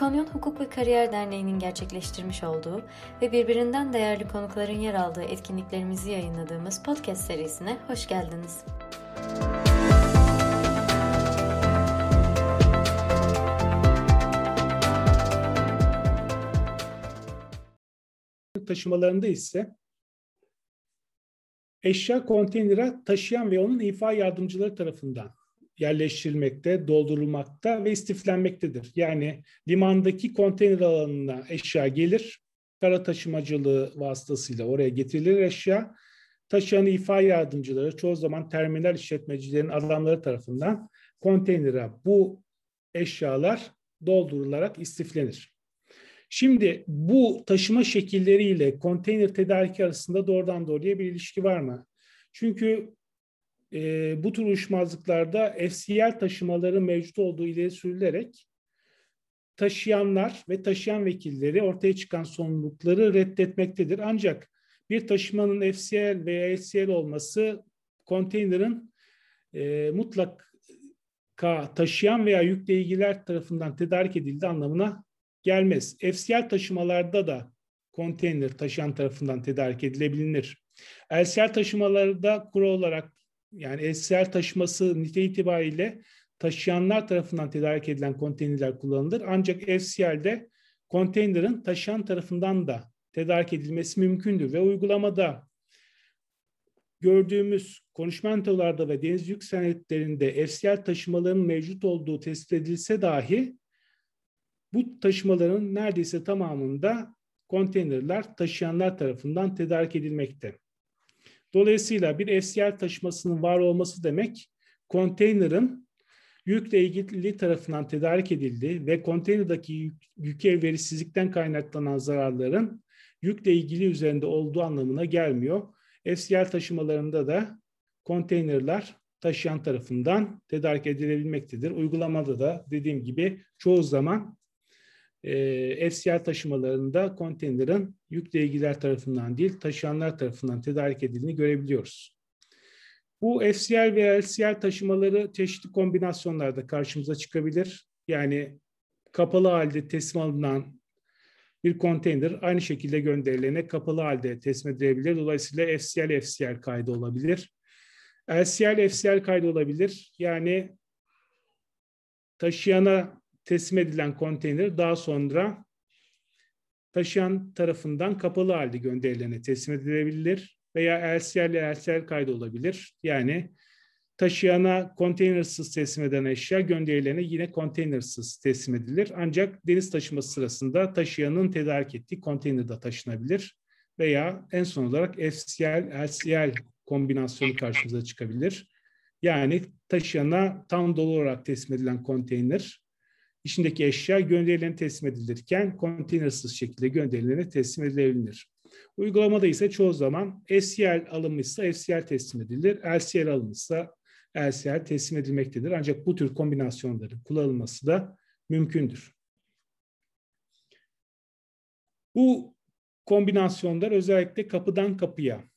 İkonyon Hukuk ve Kariyer Derneği'nin gerçekleştirmiş olduğu ve birbirinden değerli konukların yer aldığı etkinliklerimizi yayınladığımız podcast serisine hoş geldiniz. taşımalarında ise eşya konteynere taşıyan ve onun ifa yardımcıları tarafından yerleştirilmekte, doldurulmakta ve istiflenmektedir. Yani limandaki konteyner alanına eşya gelir, kara taşımacılığı vasıtasıyla oraya getirilir eşya. Taşıyan ifa yardımcıları çoğu zaman terminal işletmecilerin adamları tarafından konteynere bu eşyalar doldurularak istiflenir. Şimdi bu taşıma şekilleriyle konteyner tedariki arasında doğrudan doğruya bir ilişki var mı? Çünkü e, bu tür uyuşmazlıklarda FCL taşımaları mevcut olduğu ileri sürülerek taşıyanlar ve taşıyan vekilleri ortaya çıkan sorumlulukları reddetmektedir. Ancak bir taşımanın FCL veya FCL olması konteynerin e, mutlaka taşıyan veya yükle ilgiler tarafından tedarik edildiği anlamına gelmez. FCL taşımalarda da konteyner taşıyan tarafından tedarik edilebilir. LCL taşımalarda kuru olarak yani SCL taşıması nite itibariyle taşıyanlar tarafından tedarik edilen konteynerler kullanılır. Ancak FCL'de konteynerin taşıyan tarafından da tedarik edilmesi mümkündür ve uygulamada gördüğümüz konuşmentolarda ve deniz yük senetlerinde FCL taşımaların mevcut olduğu tespit edilse dahi bu taşımaların neredeyse tamamında konteynerler taşıyanlar tarafından tedarik edilmekte. Dolayısıyla bir FCL taşımasının var olması demek konteynerin yükle ilgili tarafından tedarik edildiği ve konteynerdaki yük, yük verisizlikten kaynaklanan zararların yükle ilgili üzerinde olduğu anlamına gelmiyor. FCL taşımalarında da konteynerler taşıyan tarafından tedarik edilebilmektedir. Uygulamada da dediğim gibi çoğu zaman e, FCL taşımalarında konteynerin yükle ilgiler tarafından değil taşıyanlar tarafından tedarik edildiğini görebiliyoruz. Bu FCL ve LCL taşımaları çeşitli kombinasyonlarda karşımıza çıkabilir. Yani kapalı halde teslim alınan bir konteyner aynı şekilde gönderilene kapalı halde teslim edilebilir. Dolayısıyla FCL FCL kaydı olabilir. LCL FCL kaydı olabilir. Yani taşıyana teslim edilen konteyner daha sonra taşıyan tarafından kapalı halde gönderilene teslim edilebilir veya LCL ile LCL kaydı olabilir. Yani taşıyana konteynersız teslim eden eşya gönderilene yine konteynersız teslim edilir. Ancak deniz taşıması sırasında taşıyanın tedarik ettiği konteynerde taşınabilir veya en son olarak FCL, LCL kombinasyonu karşımıza çıkabilir. Yani taşıyana tam dolu olarak teslim edilen konteyner içindeki eşya gönderilene teslim edilirken konteynersız şekilde gönderilene teslim edilebilir. Uygulamada ise çoğu zaman SCL alınmışsa SCL teslim edilir, LCL alınmışsa LCL teslim edilmektedir. Ancak bu tür kombinasyonların kullanılması da mümkündür. Bu kombinasyonlar özellikle kapıdan kapıya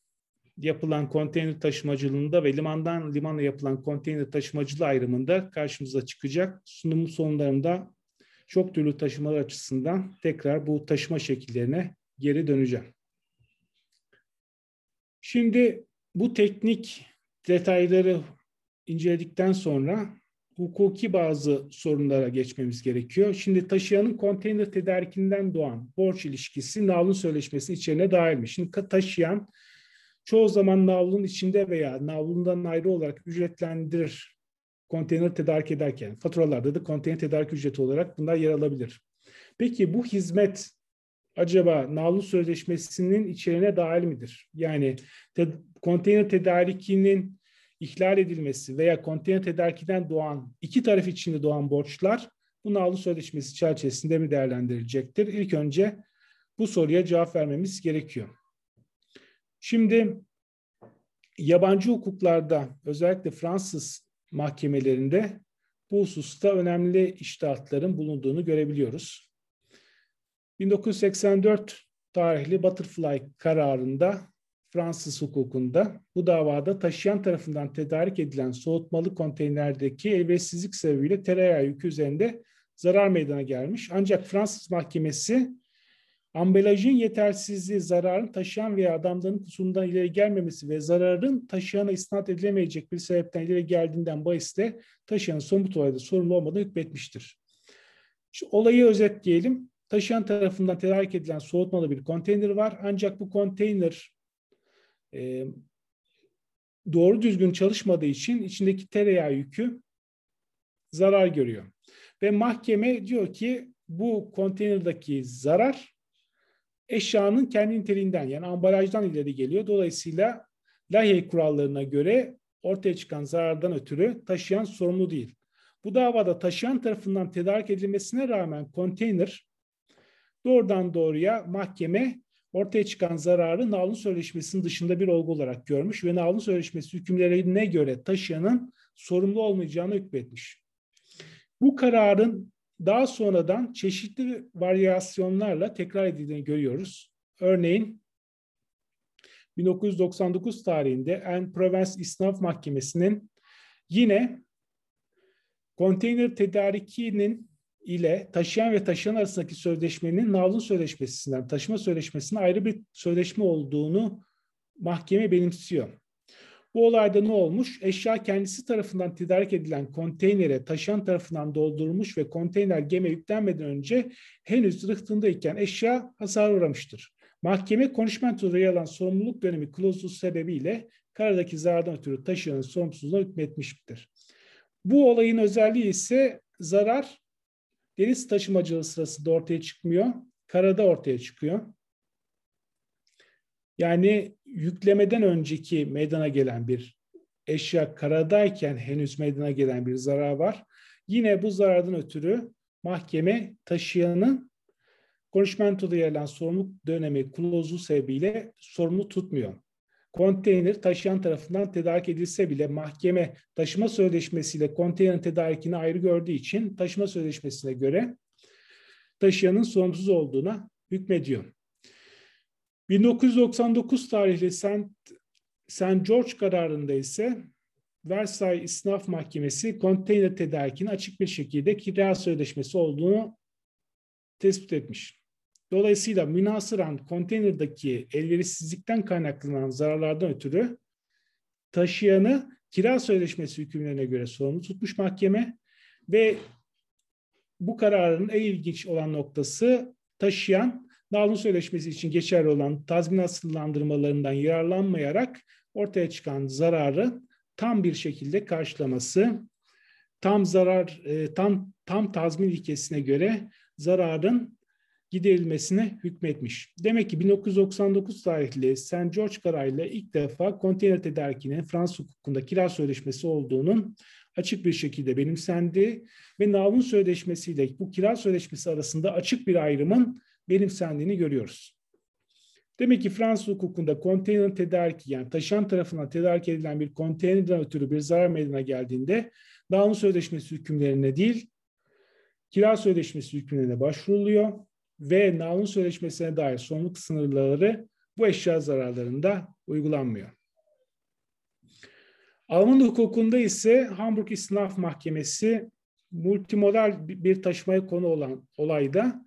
yapılan konteyner taşımacılığında ve limandan limana yapılan konteyner taşımacılığı ayrımında karşımıza çıkacak. Sunumun sonlarında çok türlü taşımalar açısından tekrar bu taşıma şekillerine geri döneceğim. Şimdi bu teknik detayları inceledikten sonra hukuki bazı sorunlara geçmemiz gerekiyor. Şimdi taşıyanın konteyner tedarikinden doğan borç ilişkisi navlun sözleşmesi içine dahilmiş. Şimdi taşıyan çoğu zaman navlun içinde veya navlundan ayrı olarak ücretlendirir konteyner tedarik ederken. Faturalarda da konteyner tedarik ücreti olarak bunlar yer alabilir. Peki bu hizmet acaba navlu sözleşmesinin içeriğine dahil midir? Yani te, konteyner tedarikinin ihlal edilmesi veya konteyner tedarikiden doğan, iki taraf içinde doğan borçlar bu navlu sözleşmesi çerçevesinde mi değerlendirilecektir? İlk önce bu soruya cevap vermemiz gerekiyor. Şimdi yabancı hukuklarda özellikle Fransız mahkemelerinde bu hususta önemli iştahatların bulunduğunu görebiliyoruz. 1984 tarihli Butterfly kararında Fransız hukukunda bu davada taşıyan tarafından tedarik edilen soğutmalı konteynerdeki elverişsizlik sebebiyle tereyağı yükü üzerinde zarar meydana gelmiş. Ancak Fransız mahkemesi ambalajın yetersizliği zararın taşıyan veya adamların kusurundan ileri gelmemesi ve zararın taşıyana isnat edilemeyecek bir sebepten ileri geldiğinden bahisle taşıyanın somut olayda sorumlu olmadan hükmetmiştir. İşte olayı özetleyelim. Taşıyan tarafından tedarik edilen soğutmalı bir konteyner var. Ancak bu konteyner e, doğru düzgün çalışmadığı için içindeki tereyağı yükü zarar görüyor. Ve mahkeme diyor ki bu konteynerdaki zarar eşyanın kendi niteliğinden yani ambalajdan ileri geliyor. Dolayısıyla Lahey kurallarına göre ortaya çıkan zarardan ötürü taşıyan sorumlu değil. Bu davada taşıyan tarafından tedarik edilmesine rağmen konteyner doğrudan doğruya mahkeme ortaya çıkan zararı Nalın Sözleşmesi'nin dışında bir olgu olarak görmüş ve Nalın Sözleşmesi hükümlerine göre taşıyanın sorumlu olmayacağını hükmetmiş. Bu kararın daha sonradan çeşitli varyasyonlarla tekrar edildiğini görüyoruz. Örneğin 1999 tarihinde En Provence İsnaf Mahkemesi'nin yine konteyner tedarikinin ile taşıyan ve taşıyan arasındaki sözleşmenin nalın sözleşmesinden taşıma sözleşmesine ayrı bir sözleşme olduğunu mahkeme benimsiyor. Bu olayda ne olmuş? Eşya kendisi tarafından tedarik edilen konteynere taşıyan tarafından doldurulmuş ve konteyner gemi yüklenmeden önce henüz rıhtındayken eşya hasar uğramıştır. Mahkeme konuşmentoda yer alan sorumluluk dönemi klozu sebebiyle karadaki zarardan ötürü taşıyanın sorumsuzluğuna hükmetmiştir. Bu olayın özelliği ise zarar deniz taşımacılığı sırasında ortaya çıkmıyor, karada ortaya çıkıyor. Yani yüklemeden önceki meydana gelen bir eşya karadayken henüz meydana gelen bir zarar var. Yine bu zarardan ötürü mahkeme taşıyanın konuşmentoda yer alan sorumluluk dönemi klozu sebebiyle sorumlu tutmuyor. Konteyner taşıyan tarafından tedarik edilse bile mahkeme taşıma sözleşmesiyle konteynerin tedarikini ayrı gördüğü için taşıma sözleşmesine göre taşıyanın sorumsuz olduğuna hükmediyor. 1999 tarihli St. St. George kararında ise Versailles İsnaf Mahkemesi konteyner tedarikinin açık bir şekilde kira sözleşmesi olduğunu tespit etmiş. Dolayısıyla münasıran konteynerdaki elverişsizlikten kaynaklanan zararlardan ötürü taşıyanı kira sözleşmesi hükümlerine göre sorumlu tutmuş mahkeme ve bu kararın en ilginç olan noktası taşıyan Dağılım Sözleşmesi için geçerli olan tazminat sınırlandırmalarından yararlanmayarak ortaya çıkan zararı tam bir şekilde karşılaması, tam zarar, e, tam tam tazmin ilkesine göre zararın giderilmesine hükmetmiş. Demek ki 1999 tarihli St. George kararıyla ilk defa konteyner tedarikinin Fransız hukukunda kira sözleşmesi olduğunun açık bir şekilde benimsendi ve Navun Sözleşmesi ile bu kira sözleşmesi arasında açık bir ayrımın benimsendiğini görüyoruz. Demek ki Fransız hukukunda konteyner tedariki yani taşıyan tarafından tedarik edilen bir konteynerden ötürü bir zarar meydana geldiğinde Navun Sözleşmesi hükümlerine değil, kira sözleşmesi hükümlerine başvuruluyor ve Nalın Sözleşmesi'ne dair sorumluluk sınırları bu eşya zararlarında uygulanmıyor. Alman hukukunda ise Hamburg İstinaf Mahkemesi multimodal bir taşımaya konu olan olayda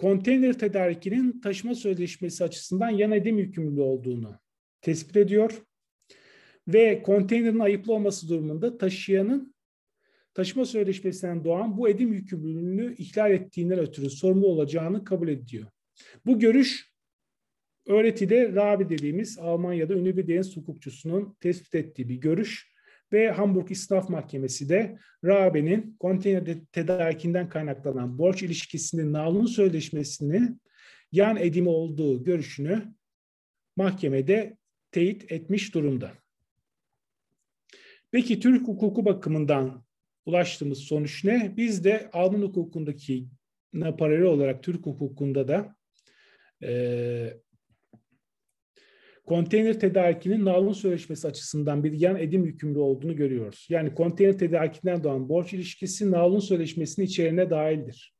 konteyner tedarikinin taşıma sözleşmesi açısından yan edim yükümlülüğü olduğunu tespit ediyor ve konteynerin ayıplı olması durumunda taşıyanın taşıma sözleşmesinden doğan bu edim yükümlülüğünü ihlal ettiğinden ötürü sorumlu olacağını kabul ediyor. Bu görüş öğretide Rabi dediğimiz Almanya'da ünlü bir deniz hukukçusunun tespit ettiği bir görüş ve Hamburg İsnaf Mahkemesi de Rabe'nin konteyner tedarikinden kaynaklanan borç ilişkisinin nalun sözleşmesinin yan edimi olduğu görüşünü mahkemede teyit etmiş durumda. Peki Türk hukuku bakımından ulaştığımız sonuç ne? Biz de Alman hukukundaki paralel olarak Türk hukukunda da e, konteyner tedarikinin nalun sözleşmesi açısından bir yan edim yükümlü olduğunu görüyoruz. Yani konteyner tedarikinden doğan borç ilişkisi nalun sözleşmesinin içeriğine dahildir.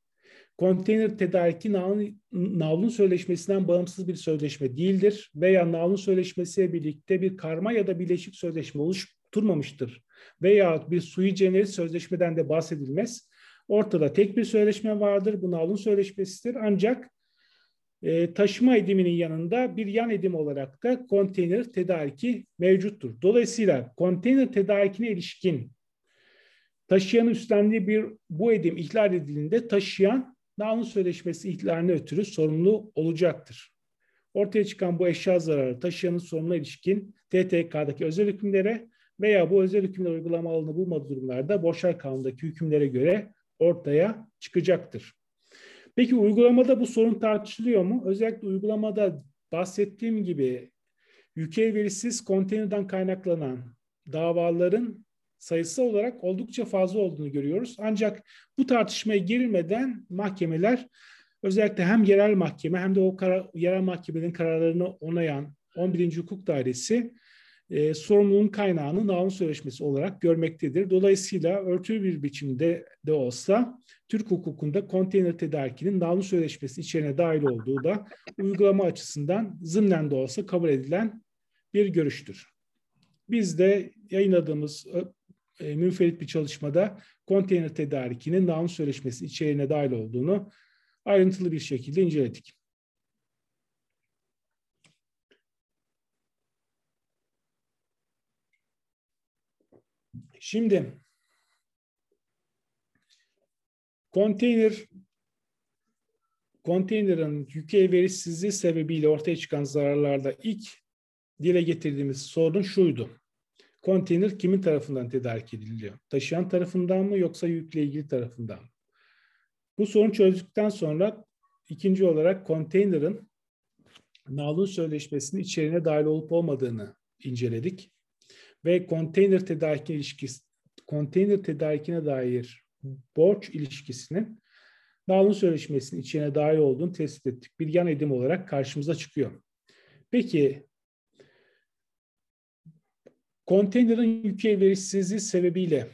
Konteyner tedariki nalun sözleşmesinden bağımsız bir sözleşme değildir veya nalun sözleşmesiyle birlikte bir karma ya da bileşik sözleşme oluşturmamıştır veya bir sui generis sözleşmeden de bahsedilmez. Ortada tek bir sözleşme vardır. Bu nalın sözleşmesidir. Ancak e, taşıma ediminin yanında bir yan edim olarak da konteyner tedariki mevcuttur. Dolayısıyla konteyner tedarikine ilişkin taşıyanın üstlendiği bir bu edim ihlal edildiğinde taşıyan nalın sözleşmesi ihlaline ötürü sorumlu olacaktır. Ortaya çıkan bu eşya zararı taşıyanın sorumluluğuna ilişkin TTK'daki özel hükümlere veya bu özel hükümler uygulama alanı bulmadığı durumlarda borçlar kanundaki hükümlere göre ortaya çıkacaktır. Peki uygulamada bu sorun tartışılıyor mu? Özellikle uygulamada bahsettiğim gibi yük elverişsiz konteynerden kaynaklanan davaların sayısı olarak oldukça fazla olduğunu görüyoruz. Ancak bu tartışmaya girilmeden mahkemeler özellikle hem yerel mahkeme hem de o karar, yerel mahkemenin kararlarını onayan 11. Hukuk Dairesi e, sorumluluğun kaynağını Naun Sözleşmesi olarak görmektedir. Dolayısıyla örtülü bir biçimde de olsa Türk hukukunda konteyner tedarikinin Naun Sözleşmesi içine dahil olduğu da uygulama açısından zımnen de olsa kabul edilen bir görüştür. Biz de yayınladığımız e, münferit bir çalışmada konteyner tedarikinin Naun Sözleşmesi içeriğine dahil olduğunu ayrıntılı bir şekilde inceledik. Şimdi konteyner konteynerin yük elverişsizliği sebebiyle ortaya çıkan zararlarda ilk dile getirdiğimiz sorun şuydu. Konteyner kimin tarafından tedarik ediliyor? Taşıyan tarafından mı yoksa yükle ilgili tarafından mı? Bu sorunu çözdükten sonra ikinci olarak konteynerin nalun sözleşmesinin içeriğine dahil olup olmadığını inceledik ve konteyner tedarikine ilişkisi konteyner tedarikine dair borç ilişkisinin Dağılım Sözleşmesi'nin içine dahil olduğunu tespit ettik. Bir yan edim olarak karşımıza çıkıyor. Peki konteynerin yük elverişsizliği sebebiyle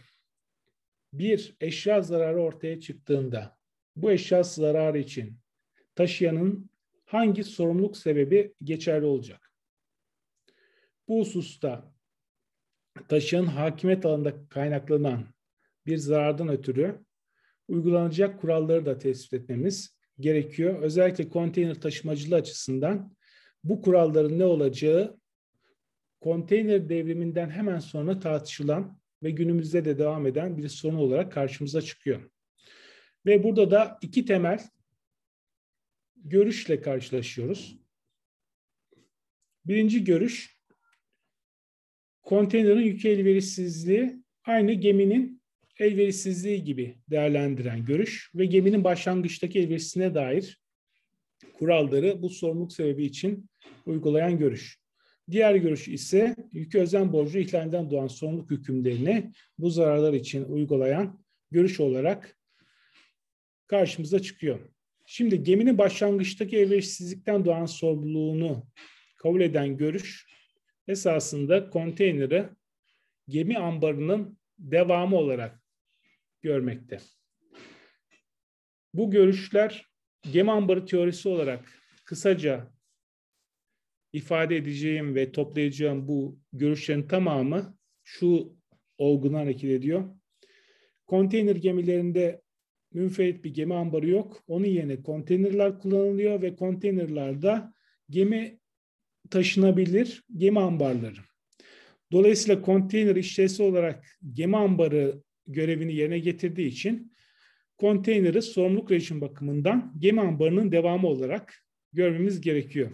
bir eşya zararı ortaya çıktığında bu eşya zararı için taşıyanın hangi sorumluluk sebebi geçerli olacak? Bu hususta taşıyan hakimiyet alanında kaynaklanan bir zarardan ötürü uygulanacak kuralları da tespit etmemiz gerekiyor. Özellikle konteyner taşımacılığı açısından bu kuralların ne olacağı konteyner devriminden hemen sonra tartışılan ve günümüzde de devam eden bir sorun olarak karşımıza çıkıyor. Ve burada da iki temel görüşle karşılaşıyoruz. Birinci görüş konteynerin yük elverişsizliği aynı geminin elverişsizliği gibi değerlendiren görüş ve geminin başlangıçtaki elverişsizliğine dair kuralları bu sorumluluk sebebi için uygulayan görüş. Diğer görüş ise yükü özen borcu ihlalinden doğan sorumluluk hükümlerini bu zararlar için uygulayan görüş olarak karşımıza çıkıyor. Şimdi geminin başlangıçtaki elverişsizlikten doğan sorumluluğunu kabul eden görüş esasında konteyneri gemi ambarının devamı olarak görmekte. Bu görüşler gemi ambarı teorisi olarak kısaca ifade edeceğim ve toplayacağım bu görüşlerin tamamı şu olguna hareket ediyor. Konteyner gemilerinde münferit bir gemi ambarı yok. Onun yerine konteynerler kullanılıyor ve konteynerlerde gemi taşınabilir gemi ambarları. Dolayısıyla konteyner işlevsel olarak gemi ambarı görevini yerine getirdiği için konteyneri sorumluluk rejim bakımından gemi ambarının devamı olarak görmemiz gerekiyor.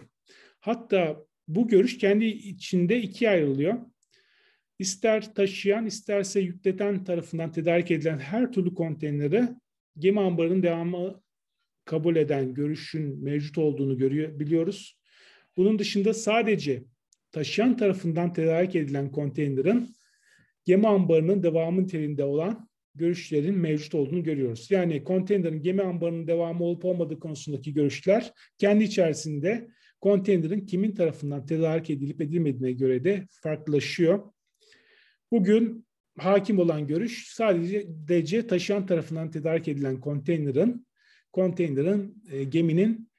Hatta bu görüş kendi içinde ikiye ayrılıyor. İster taşıyan isterse yükleten tarafından tedarik edilen her türlü konteyneri gemi ambarının devamı kabul eden görüşün mevcut olduğunu görüyor, biliyoruz. Bunun dışında sadece taşıyan tarafından tedarik edilen konteynerin gemi ambarının devamı niteliğinde olan görüşlerin mevcut olduğunu görüyoruz. Yani konteynerin gemi ambarının devamı olup olmadığı konusundaki görüşler kendi içerisinde konteynerin kimin tarafından tedarik edilip edilmediğine göre de farklılaşıyor. Bugün hakim olan görüş sadece DC taşıyan tarafından tedarik edilen konteynerin konteynerin e, geminin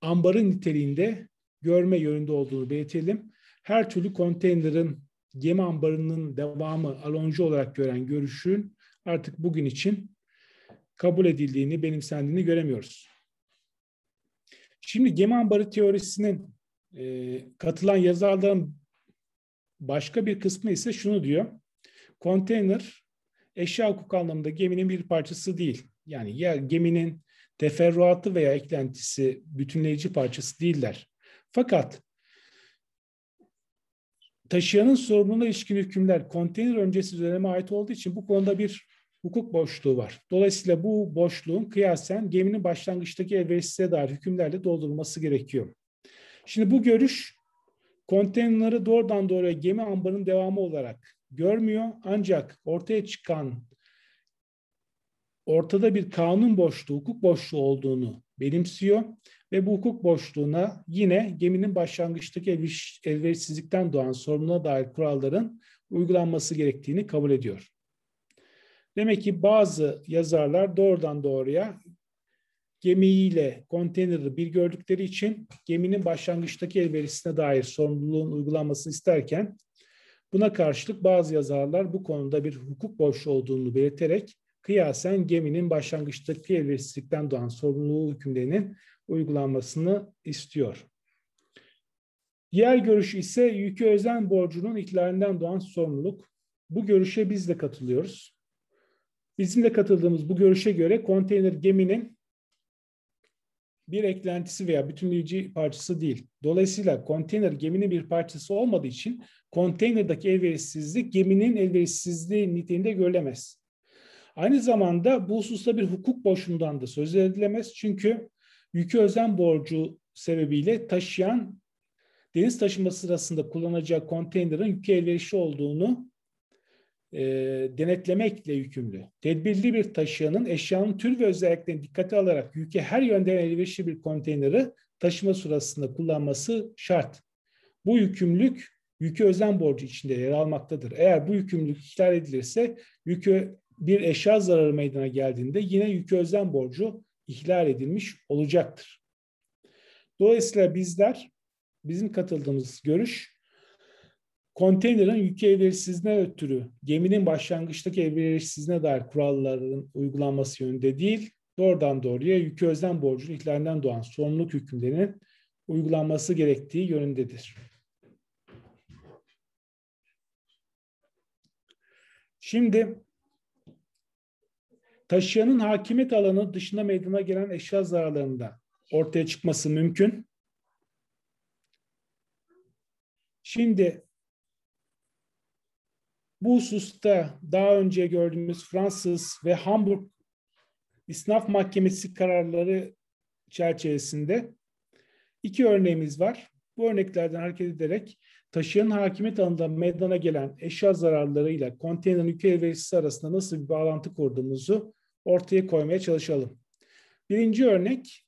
ambarı niteliğinde görme yönünde olduğunu belirtelim. Her türlü konteynerin gemi ambarının devamı aloncu olarak gören görüşün artık bugün için kabul edildiğini, benimsendiğini göremiyoruz. Şimdi gemi ambarı teorisinin e, katılan yazarların başka bir kısmı ise şunu diyor. Konteyner eşya hukuk anlamında geminin bir parçası değil. Yani ya geminin teferruatı veya eklentisi bütünleyici parçası değiller. Fakat taşıyanın sorumluluğuna ilişkin hükümler konteyner öncesi döneme ait olduğu için bu konuda bir hukuk boşluğu var. Dolayısıyla bu boşluğun kıyasen geminin başlangıçtaki elverişsize dair hükümlerle doldurulması gerekiyor. Şimdi bu görüş konteynerları doğrudan doğruya gemi ambarının devamı olarak görmüyor. Ancak ortaya çıkan ortada bir kanun boşluğu, hukuk boşluğu olduğunu benimsiyor ve bu hukuk boşluğuna yine geminin başlangıçtaki elverişsizlikten doğan sorununa dair kuralların uygulanması gerektiğini kabul ediyor. Demek ki bazı yazarlar doğrudan doğruya gemiyle konteyneri bir gördükleri için geminin başlangıçtaki elverişine dair sorumluluğun uygulanmasını isterken buna karşılık bazı yazarlar bu konuda bir hukuk boşluğu olduğunu belirterek kıyasen geminin başlangıçtaki elverişsizlikten doğan sorumluluğu hükümlerinin uygulanmasını istiyor. Diğer görüş ise yükü özen borcunun ihlalinden doğan sorumluluk. Bu görüşe biz de katılıyoruz. Bizim de katıldığımız bu görüşe göre konteyner geminin bir eklentisi veya bütünleyici parçası değil. Dolayısıyla konteyner geminin bir parçası olmadığı için konteynerdaki elverişsizlik geminin elverişsizliği niteliğinde görülemez. Aynı zamanda bu hususta bir hukuk boşluğundan da söz edilemez. Çünkü yükü özen borcu sebebiyle taşıyan deniz taşıması sırasında kullanacağı konteynerin yükü elverişli olduğunu e, denetlemekle yükümlü. Tedbirli bir taşıyanın eşyanın tür ve özelliklerini dikkate alarak yüke her yönden elverişli bir konteyneri taşıma sırasında kullanması şart. Bu yükümlülük yükü özen borcu içinde yer almaktadır. Eğer bu yükümlülük ihlal edilirse yükü bir eşya zararı meydana geldiğinde yine yükü özen borcu ihlal edilmiş olacaktır. Dolayısıyla bizler, bizim katıldığımız görüş, konteynerin yük elverişsizliğine ötürü geminin başlangıçtaki elverişsizliğine dair kuralların uygulanması yönünde değil, doğrudan doğruya yükü özen borcunun ihlalinden doğan sorumluluk hükümlerinin uygulanması gerektiği yönündedir. Şimdi taşıyanın hakimiyet alanı dışında meydana gelen eşya zararlarında ortaya çıkması mümkün. Şimdi bu hususta daha önce gördüğümüz Fransız ve Hamburg İsnaf Mahkemesi kararları çerçevesinde iki örneğimiz var. Bu örneklerden hareket ederek taşıyanın hakimiyet alanında meydana gelen eşya zararlarıyla konteynerin yük elverişsiz arasında nasıl bir bağlantı kurduğumuzu ortaya koymaya çalışalım. Birinci örnek,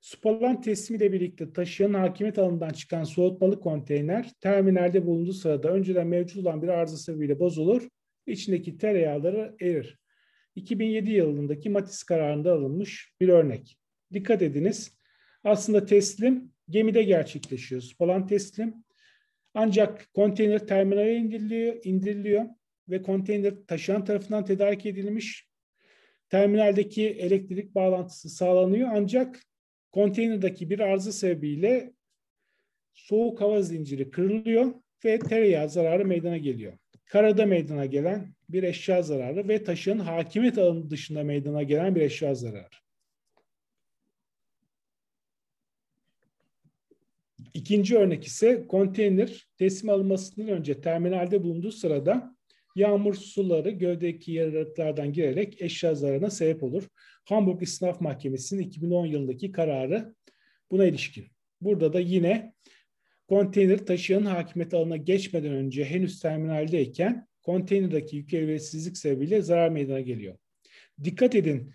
Spalan teslimiyle birlikte taşıyanın hakimiyet alanından çıkan soğutmalı konteyner terminalde bulunduğu sırada önceden mevcut olan bir arıza sebebiyle bozulur, içindeki tereyağları erir. 2007 yılındaki Matis kararında alınmış bir örnek. Dikkat ediniz, aslında teslim gemide gerçekleşiyor. Spalan teslim ancak konteyner terminale indiriliyor, indiriliyor ve konteyner taşıyan tarafından tedarik edilmiş terminaldeki elektrik bağlantısı sağlanıyor ancak konteynerdaki bir arıza sebebiyle soğuk hava zinciri kırılıyor ve tereyağı zararı meydana geliyor. Karada meydana gelen bir eşya zararı ve taşın hakimiyet alanı dışında meydana gelen bir eşya zararı. İkinci örnek ise konteyner teslim alınmasından önce terminalde bulunduğu sırada Yağmur suları gövdeki yarıklardan girerek eşya zararına sebep olur. Hamburg İsnaf Mahkemesi'nin 2010 yılındaki kararı buna ilişkin. Burada da yine konteyner taşıyanın hakimiyet alanına geçmeden önce henüz terminaldeyken konteynerdaki yük elverişsizlik sebebiyle zarar meydana geliyor. Dikkat edin,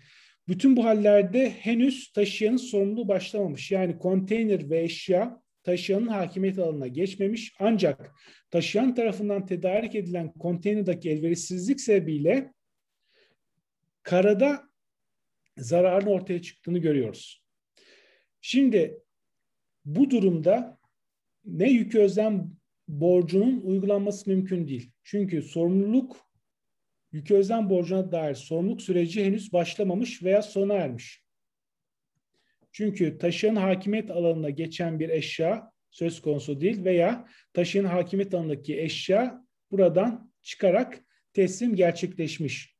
bütün bu hallerde henüz taşıyanın sorumluluğu başlamamış. Yani konteyner ve eşya taşıyanın hakimiyet alanına geçmemiş ancak taşıyan tarafından tedarik edilen konteynerdaki elverişsizlik sebebiyle karada zararın ortaya çıktığını görüyoruz. Şimdi bu durumda ne yük özlem borcunun uygulanması mümkün değil. Çünkü sorumluluk yükü özen borcuna dair sorumluluk süreci henüz başlamamış veya sona ermiş. Çünkü taşıyan hakimiyet alanına geçen bir eşya söz konusu değil veya taşıyan hakimiyet alanındaki eşya buradan çıkarak teslim gerçekleşmiş.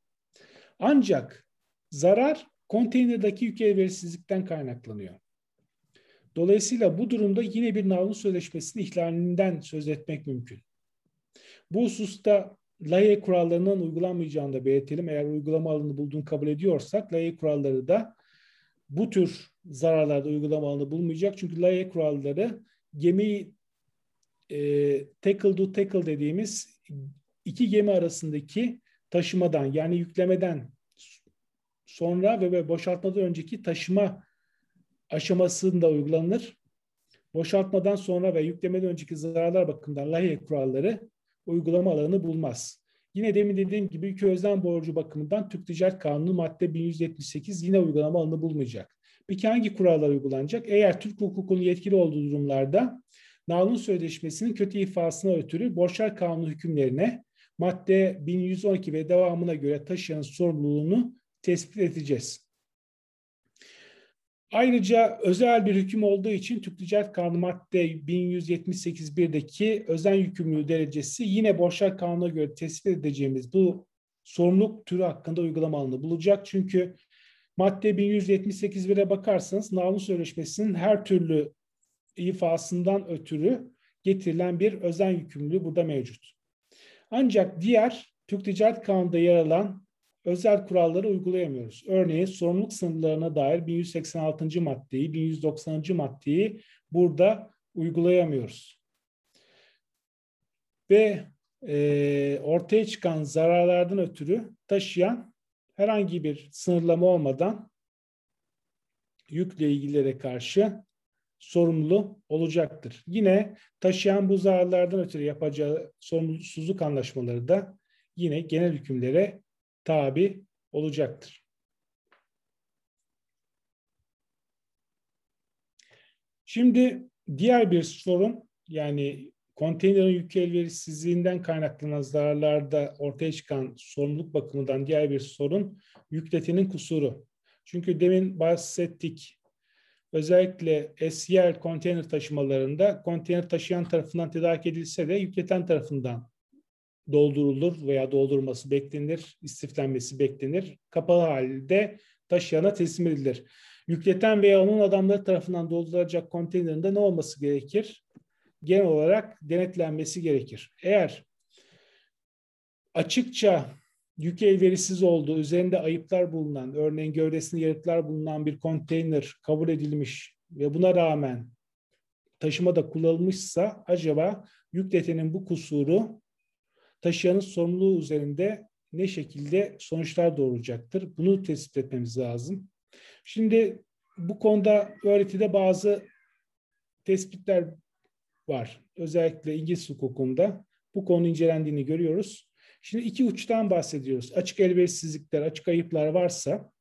Ancak zarar konteynerdaki yük elverişsizlikten kaynaklanıyor. Dolayısıyla bu durumda yine bir navlun sözleşmesinin ihlalinden söz etmek mümkün. Bu hususta layık kurallarının uygulanmayacağını da belirtelim. Eğer uygulama alanı bulduğunu kabul ediyorsak layık kuralları da bu tür zararlarda uygulama alanı bulmayacak. Çünkü layık kuralları gemiyi e, tackle to tackle dediğimiz iki gemi arasındaki taşımadan yani yüklemeden sonra ve boşaltmadan önceki taşıma aşamasında uygulanır. Boşaltmadan sonra ve yüklemeden önceki zararlar bakımından lahiye kuralları uygulama alanı bulmaz. Yine demin dediğim gibi yük özlem borcu bakımından Türk Ticaret Kanunu madde 1178 yine uygulama alanı bulmayacak. Peki hangi kurallar uygulanacak? Eğer Türk hukukunun yetkili olduğu durumlarda Nalun Sözleşmesi'nin kötü ifasına ötürü borçlar kanunu hükümlerine madde 1112 ve devamına göre taşıyan sorumluluğunu tespit edeceğiz. Ayrıca özel bir hüküm olduğu için Türk Ticaret Kanunu madde 1178.1'deki özel yükümlülüğü derecesi yine borçlar kanuna göre tespit edeceğimiz bu sorumluluk türü hakkında uygulama alanı bulacak. Çünkü madde 1178.1'e bakarsanız Nalun Sözleşmesi'nin her türlü ifasından ötürü getirilen bir özel yükümlülüğü burada mevcut. Ancak diğer Türk Ticaret Kanunu'nda yer alan özel kuralları uygulayamıyoruz. Örneğin sorumluluk sınırlarına dair 1186. maddeyi, 1190. maddeyi burada uygulayamıyoruz. Ve e, ortaya çıkan zararlardan ötürü taşıyan herhangi bir sınırlama olmadan yükle ilgilere karşı sorumlu olacaktır. Yine taşıyan bu zararlardan ötürü yapacağı sorumsuzluk anlaşmaları da yine genel hükümlere tabi olacaktır. Şimdi diğer bir sorun yani konteynerin yük elverişsizliğinden kaynaklanan zararlarda ortaya çıkan sorumluluk bakımından diğer bir sorun yükletinin kusuru. Çünkü demin bahsettik özellikle SYL konteyner taşımalarında konteyner taşıyan tarafından tedarik edilse de yükleten tarafından doldurulur veya doldurulması beklenir, istiflenmesi beklenir. Kapalı halde taşıyana teslim edilir. Yükleten veya onun adamları tarafından doldurulacak konteynerinde ne olması gerekir? Genel olarak denetlenmesi gerekir. Eğer açıkça yük elverişsiz olduğu, üzerinde ayıplar bulunan, örneğin gövdesinde yarıklar bulunan bir konteyner kabul edilmiş ve buna rağmen taşımada kullanılmışsa acaba yükletenin bu kusuru taşıyanın sorumluluğu üzerinde ne şekilde sonuçlar doğuracaktır? Bunu tespit etmemiz lazım. Şimdi bu konuda öğretide bazı tespitler var. Özellikle İngiliz hukukunda bu konu incelendiğini görüyoruz. Şimdi iki uçtan bahsediyoruz. Açık elverişsizlikler, açık ayıplar varsa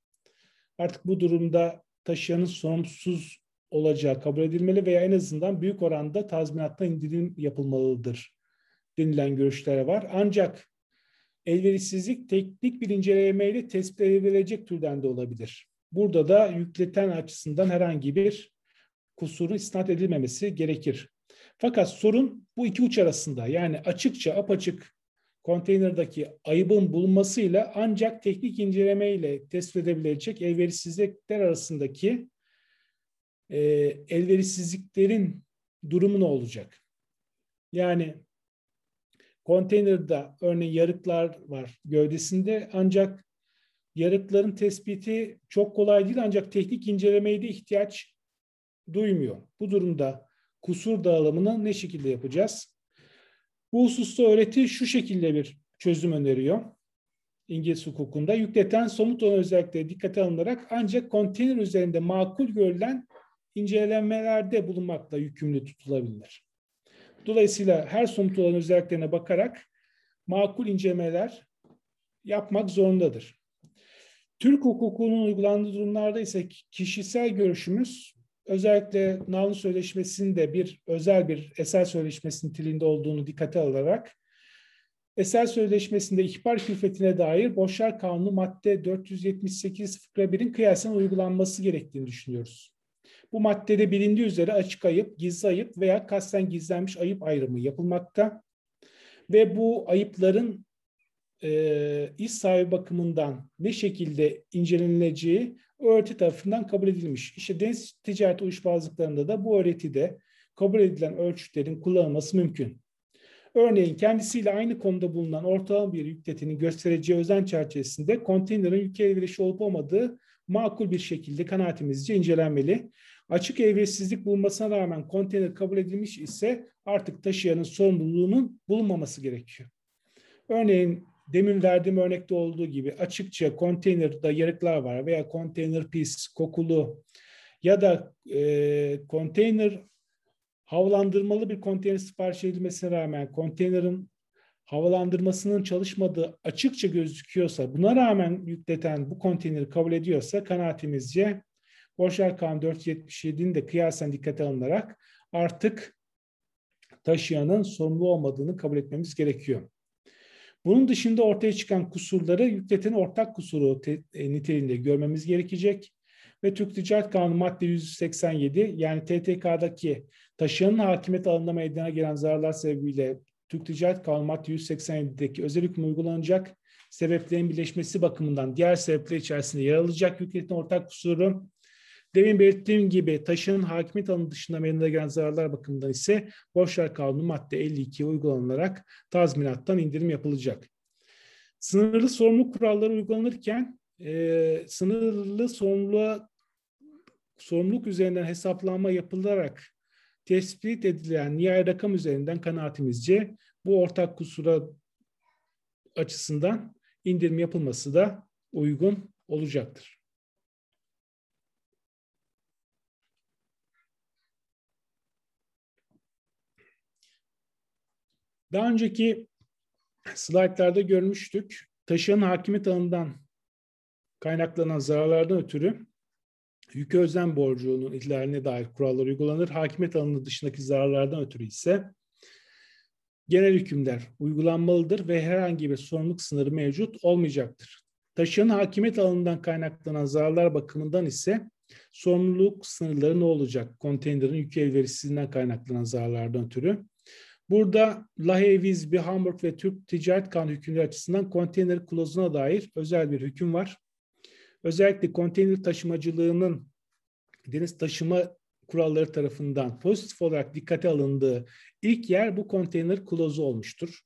artık bu durumda taşıyanın sorumsuz olacağı kabul edilmeli veya en azından büyük oranda tazminatta indirim yapılmalıdır denilen görüşlere var. Ancak elverişsizlik teknik bir incelemeyle tespit edilebilecek türden de olabilir. Burada da yükleten açısından herhangi bir kusurun isnat edilmemesi gerekir. Fakat sorun bu iki uç arasında yani açıkça apaçık konteynerdaki ayıbın bulunmasıyla ancak teknik incelemeyle tespit edebilecek elverişsizlikler arasındaki e, elverişsizliklerin durumu ne olacak? Yani Konteynerde örneğin yarıklar var gövdesinde ancak yarıkların tespiti çok kolay değil ancak teknik incelemeye de ihtiyaç duymuyor. Bu durumda kusur dağılımını ne şekilde yapacağız? Bu hususta öğreti şu şekilde bir çözüm öneriyor. İngiliz hukukunda yükleten somut olan özellikleri dikkate alınarak ancak konteyner üzerinde makul görülen incelemelerde bulunmakla yükümlü tutulabilir. Dolayısıyla her somut olan özelliklerine bakarak makul incelemeler yapmak zorundadır. Türk hukukunun uygulandığı durumlarda ise kişisel görüşümüz özellikle Nalın Sözleşmesi'nde bir özel bir eser sözleşmesi niteliğinde olduğunu dikkate alarak Eser Sözleşmesi'nde ihbar külfetine dair Borçlar Kanunu madde 478 fıkra 1'in kıyasen uygulanması gerektiğini düşünüyoruz. Bu maddede bilindiği üzere açık ayıp, gizli ayıp veya kasten gizlenmiş ayıp ayrımı yapılmakta. Ve bu ayıpların e, iş sahibi bakımından ne şekilde incelenileceği öğreti tarafından kabul edilmiş. İşte deniz ticareti uyuşmazlıklarında da bu öğretide kabul edilen ölçütlerin kullanılması mümkün. Örneğin kendisiyle aynı konuda bulunan ortalama bir yükletinin göstereceği özen çerçevesinde konteynerin yük elverişi olup olmadığı makul bir şekilde kanaatimizce incelenmeli. Açık evresizlik bulunmasına rağmen konteyner kabul edilmiş ise artık taşıyanın sorumluluğunun bulunmaması gerekiyor. Örneğin demin verdiğim örnekte olduğu gibi açıkça konteynerde yarıklar var veya konteyner pis, kokulu ya da e, konteyner havalandırmalı bir konteyner sipariş edilmesine rağmen konteynerin havalandırmasının çalışmadığı açıkça gözüküyorsa, buna rağmen yükleten bu konteyneri kabul ediyorsa kanaatimizce Borçlar Kanunu 477'nin de kıyasen dikkate alınarak artık taşıyanın sorumlu olmadığını kabul etmemiz gerekiyor. Bunun dışında ortaya çıkan kusurları yükletenin ortak kusuru e, niteliğinde görmemiz gerekecek ve Türk Ticaret Kanunu madde 187 yani TTK'daki taşıyanın hakimiyet alanında meydana gelen zararlar sebebiyle Türk Ticaret Kanunu madde 187'deki özel hüküm uygulanacak sebeplerin birleşmesi bakımından diğer sebepler içerisinde yer alacak yükletin ortak kusuru Demin belirttiğim gibi taşının hakimiyet alanı dışında meydana gelen zararlar bakımından ise borçlar kanunu madde 52 uygulanarak tazminattan indirim yapılacak. Sınırlı sorumluluk kuralları uygulanırken e, sınırlı sorumluluğa sorumluluk üzerinden hesaplanma yapılarak tespit edilen nihai rakam üzerinden kanaatimizce bu ortak kusura açısından indirim yapılması da uygun olacaktır. Daha önceki slaytlarda görmüştük. Taşıyan hakimiyet alanından kaynaklanan zararlardan ötürü yük özlem borcunun ihlaline dair kurallar uygulanır. Hakimiyet alanı dışındaki zararlardan ötürü ise genel hükümler uygulanmalıdır ve herhangi bir sorumluluk sınırı mevcut olmayacaktır. Taşıyan hakimiyet alanından kaynaklanan zararlar bakımından ise sorumluluk sınırları ne olacak? Konteynerin yük elverişsizliğinden kaynaklanan zararlardan ötürü. Burada Lahey, Vizbi, Hamburg ve Türk Ticaret Kanunu hükümleri açısından konteyner klozuna dair özel bir hüküm var. Özellikle konteyner taşımacılığının deniz taşıma kuralları tarafından pozitif olarak dikkate alındığı ilk yer bu konteyner klozu olmuştur.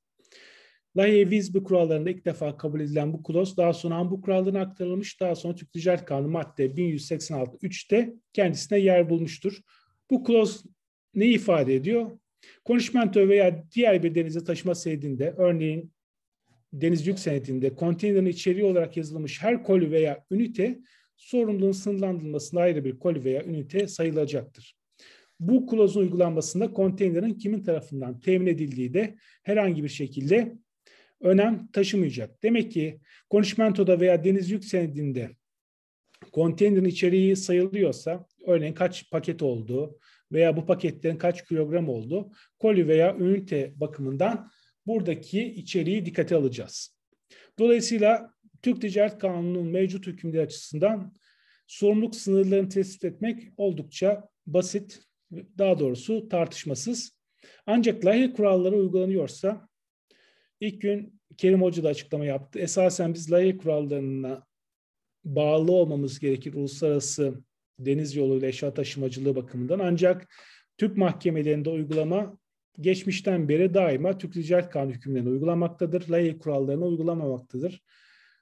Lahey Vizbi kurallarında ilk defa kabul edilen bu kloz daha sonra Hamburg kurallarına aktarılmış. Daha sonra Türk Ticaret Kanunu madde 1186.3'te kendisine yer bulmuştur. Bu kloz ne ifade ediyor? Konuşmento veya diğer bir denize taşıma senedinde, örneğin denizcilik senedinde konteynerin içeriği olarak yazılmış her koli veya ünite sorumluluğun sınırlandırılmasında ayrı bir koli veya ünite sayılacaktır. Bu klozun uygulanmasında konteynerin kimin tarafından temin edildiği de herhangi bir şekilde önem taşımayacak. Demek ki konuşmentoda veya deniz yük senedinde konteynerin içeriği sayılıyorsa, örneğin kaç paket olduğu, veya bu paketlerin kaç kilogram oldu koli veya ünite bakımından buradaki içeriği dikkate alacağız. Dolayısıyla Türk Ticaret Kanunu'nun mevcut hükümleri açısından sorumluluk sınırlarını tespit etmek oldukça basit, daha doğrusu tartışmasız. Ancak layık kuralları uygulanıyorsa, ilk gün Kerim Hoca da açıklama yaptı. Esasen biz layık kurallarına bağlı olmamız gerekir uluslararası deniz yoluyla eşya taşımacılığı bakımından. Ancak Türk mahkemelerinde uygulama geçmişten beri daima Türk Ticaret Kanunu hükümlerine uygulanmaktadır. Layık kurallarına uygulamamaktadır.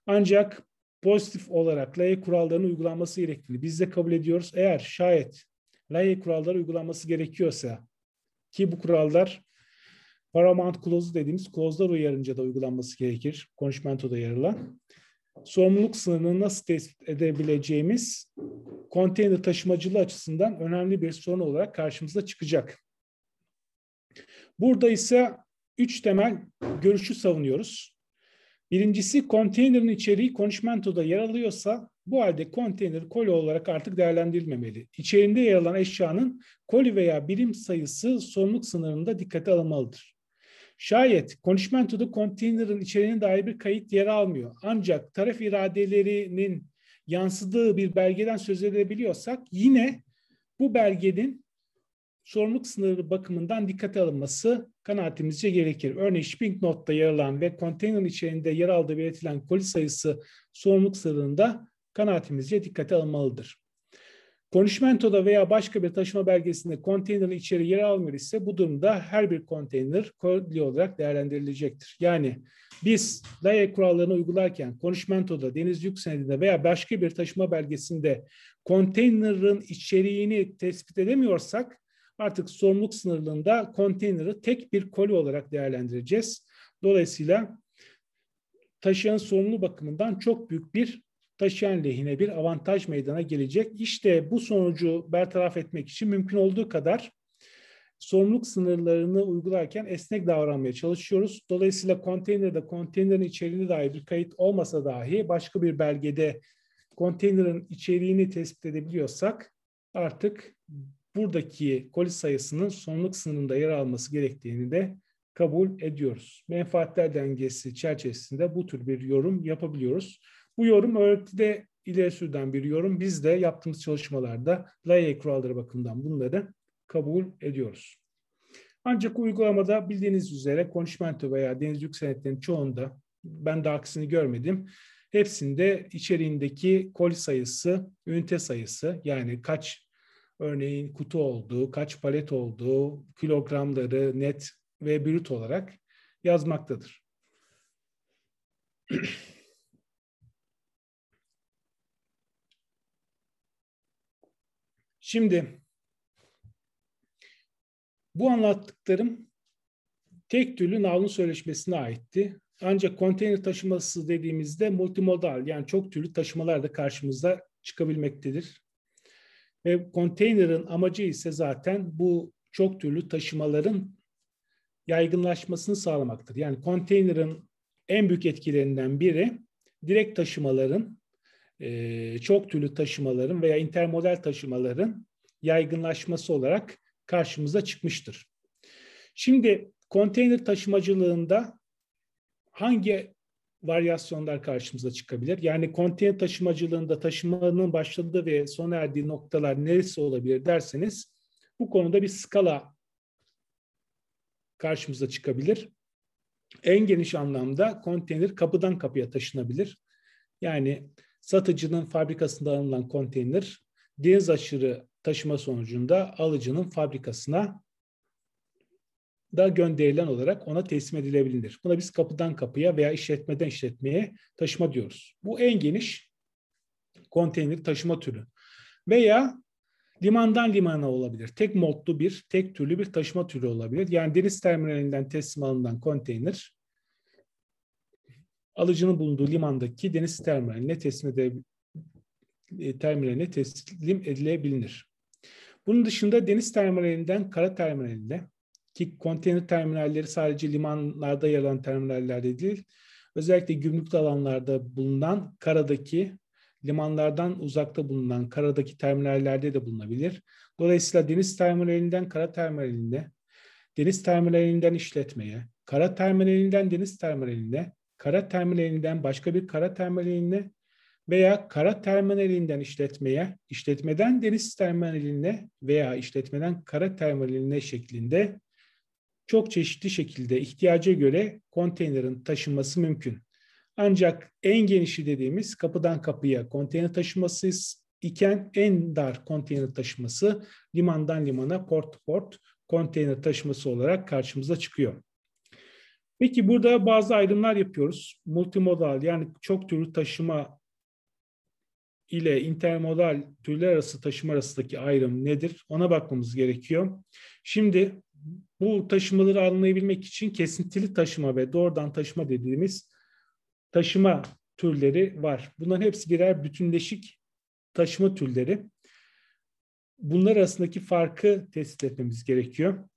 Ancak pozitif olarak layık kurallarının uygulanması gerektiğini biz de kabul ediyoruz. Eğer şayet layık kuralları uygulanması gerekiyorsa ki bu kurallar Paramount Clause dediğimiz clause'lar uyarınca da uygulanması gerekir. Konuşmentoda yer alan sorumluluk sınırını nasıl tespit edebileceğimiz konteyner taşımacılığı açısından önemli bir sorun olarak karşımıza çıkacak. Burada ise üç temel görüşü savunuyoruz. Birincisi konteynerin içeriği konuşmentoda yer alıyorsa bu halde konteyner koli olarak artık değerlendirilmemeli. İçerinde yer alan eşyanın koli veya birim sayısı sorumluluk sınırında dikkate alınmalıdır. Şayet konuşmentoda konteynerin içeriğine dair bir kayıt yer almıyor. Ancak taraf iradelerinin yansıdığı bir belgeden söz edebiliyorsak yine bu belgenin sorumluluk sınırı bakımından dikkate alınması kanaatimizce gerekir. Örneğin shipping note'da yer alan ve konteynerin içerisinde yer aldığı belirtilen koli sayısı sorumluluk sınırında kanaatimizce dikkate alınmalıdır. Konuşmentoda veya başka bir taşıma belgesinde konteynerin içeri yer almıyor ise bu durumda her bir konteyner koli olarak değerlendirilecektir. Yani biz DAE kurallarını uygularken konuşmentoda, deniz yük senedinde veya başka bir taşıma belgesinde konteynerin içeriğini tespit edemiyorsak artık sorumluluk sınırlığında konteyneri tek bir koli olarak değerlendireceğiz. Dolayısıyla taşıyan sorumlu bakımından çok büyük bir taşıyan lehine bir avantaj meydana gelecek. İşte bu sonucu bertaraf etmek için mümkün olduğu kadar sorumluluk sınırlarını uygularken esnek davranmaya çalışıyoruz. Dolayısıyla konteynerde konteynerin içeriğine dair bir kayıt olmasa dahi başka bir belgede konteynerin içeriğini tespit edebiliyorsak artık buradaki koli sayısının sorumluluk sınırında yer alması gerektiğini de kabul ediyoruz. Menfaatler dengesi çerçevesinde bu tür bir yorum yapabiliyoruz. Bu yorum öğretide ileri sürden bir yorum. Biz de yaptığımız çalışmalarda layık kuralları bakımından bunları kabul ediyoruz. Ancak uygulamada bildiğiniz üzere konuşmento veya denizcilik senetlerinin çoğunda ben de aksini görmedim. Hepsinde içeriğindeki kol sayısı, ünite sayısı yani kaç örneğin kutu olduğu, kaç palet olduğu, kilogramları net ve brüt olarak yazmaktadır. Şimdi bu anlattıklarım tek türlü navlun söyleşmesine aitti. Ancak konteyner taşıması dediğimizde multimodal yani çok türlü taşımalar da karşımıza çıkabilmektedir. Ve konteynerin amacı ise zaten bu çok türlü taşımaların yaygınlaşmasını sağlamaktır. Yani konteynerin en büyük etkilerinden biri direkt taşımaların, çok türlü taşımaların veya intermodal taşımaların yaygınlaşması olarak karşımıza çıkmıştır. Şimdi konteyner taşımacılığında hangi varyasyonlar karşımıza çıkabilir? Yani konteyner taşımacılığında taşımanın başladığı ve sona erdiği noktalar neresi olabilir derseniz bu konuda bir skala karşımıza çıkabilir. En geniş anlamda konteyner kapıdan kapıya taşınabilir. Yani satıcının fabrikasında alınan konteyner deniz aşırı taşıma sonucunda alıcının fabrikasına da gönderilen olarak ona teslim edilebilir. Buna biz kapıdan kapıya veya işletmeden işletmeye taşıma diyoruz. Bu en geniş konteyner taşıma türü. Veya limandan limana olabilir. Tek modlu bir, tek türlü bir taşıma türü olabilir. Yani deniz terminalinden teslim alınan konteyner alıcının bulunduğu limandaki deniz terminaline teslim edebilir terminaline teslim edilebilir. Bunun dışında deniz terminalinden kara terminaline ki konteyner terminalleri sadece limanlarda yer alan terminallerde değil, özellikle gümrüklü alanlarda bulunan karadaki limanlardan uzakta bulunan karadaki terminallerde de bulunabilir. Dolayısıyla deniz terminalinden kara terminaline, deniz terminalinden işletmeye, kara terminalinden deniz terminaline, kara terminalinden başka bir kara terminaline veya kara terminalinden işletmeye, işletmeden deniz terminaline veya işletmeden kara terminaline şeklinde çok çeşitli şekilde ihtiyaca göre konteynerin taşınması mümkün. Ancak en genişi dediğimiz kapıdan kapıya konteyner taşıması iken en dar konteyner taşıması limandan limana port port konteyner taşıması olarak karşımıza çıkıyor. Peki burada bazı ayrımlar yapıyoruz. Multimodal yani çok türlü taşıma ile intermodal türler arası taşıma arasındaki ayrım nedir? Ona bakmamız gerekiyor. Şimdi bu taşımaları anlayabilmek için kesintili taşıma ve doğrudan taşıma dediğimiz taşıma türleri var. Bunların hepsi birer bütünleşik taşıma türleri. Bunlar arasındaki farkı tespit etmemiz gerekiyor.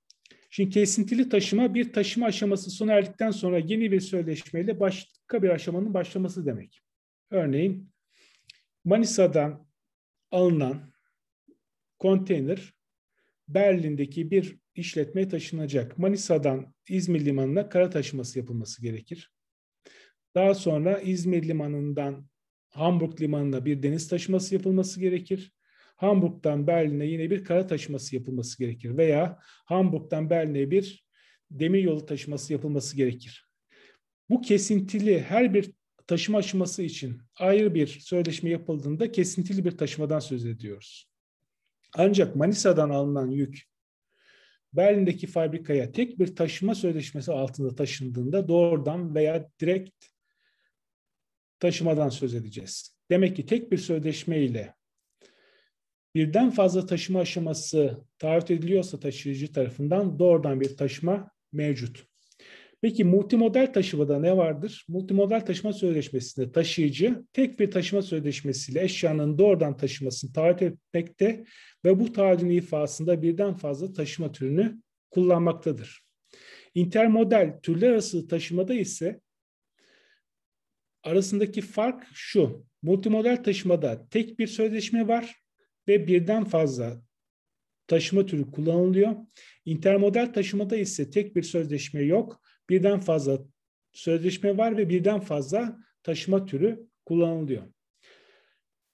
Şimdi kesintili taşıma bir taşıma aşaması sona erdikten sonra yeni bir sözleşmeyle başka bir aşamanın başlaması demek. Örneğin Manisa'dan alınan konteyner Berlin'deki bir işletmeye taşınacak. Manisa'dan İzmir Limanı'na kara taşıması yapılması gerekir. Daha sonra İzmir Limanı'ndan Hamburg Limanı'na bir deniz taşıması yapılması gerekir. Hamburg'dan Berlin'e yine bir kara taşıması yapılması gerekir veya Hamburg'dan Berlin'e bir demir yolu taşıması yapılması gerekir. Bu kesintili her bir taşıma aşaması için ayrı bir sözleşme yapıldığında kesintili bir taşımadan söz ediyoruz. Ancak Manisa'dan alınan yük Berlin'deki fabrikaya tek bir taşıma sözleşmesi altında taşındığında doğrudan veya direkt taşımadan söz edeceğiz. Demek ki tek bir sözleşme ile birden fazla taşıma aşaması taahhüt ediliyorsa taşıyıcı tarafından doğrudan bir taşıma mevcut. Peki multimodal taşımada ne vardır? Multimodal taşıma sözleşmesinde taşıyıcı tek bir taşıma sözleşmesiyle eşyanın doğrudan taşımasını taahhüt etmekte ve bu taahhüdün ifasında birden fazla taşıma türünü kullanmaktadır. Intermodal türler arası taşımada ise arasındaki fark şu. Multimodal taşımada tek bir sözleşme var ve birden fazla taşıma türü kullanılıyor. Intermodal taşımada ise tek bir sözleşme yok. Birden fazla sözleşme var ve birden fazla taşıma türü kullanılıyor.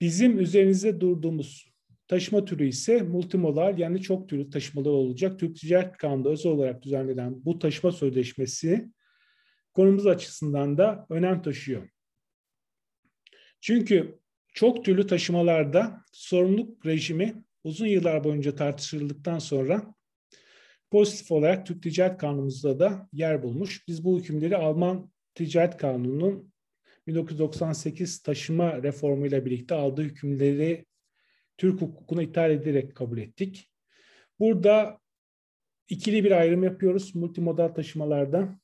Bizim üzerinizde durduğumuz taşıma türü ise multimodal yani çok türlü taşımalar olacak. Türk Ticaret Kanunu'nda özel olarak düzenlenen bu taşıma sözleşmesi konumuz açısından da önem taşıyor. Çünkü çok türlü taşımalarda sorumluluk rejimi uzun yıllar boyunca tartışıldıktan sonra pozitif olarak Türk Ticaret Kanunumuzda da yer bulmuş. Biz bu hükümleri Alman Ticaret Kanunu'nun 1998 taşıma reformuyla birlikte aldığı hükümleri Türk hukukuna ithal ederek kabul ettik. Burada ikili bir ayrım yapıyoruz multimodal taşımalarda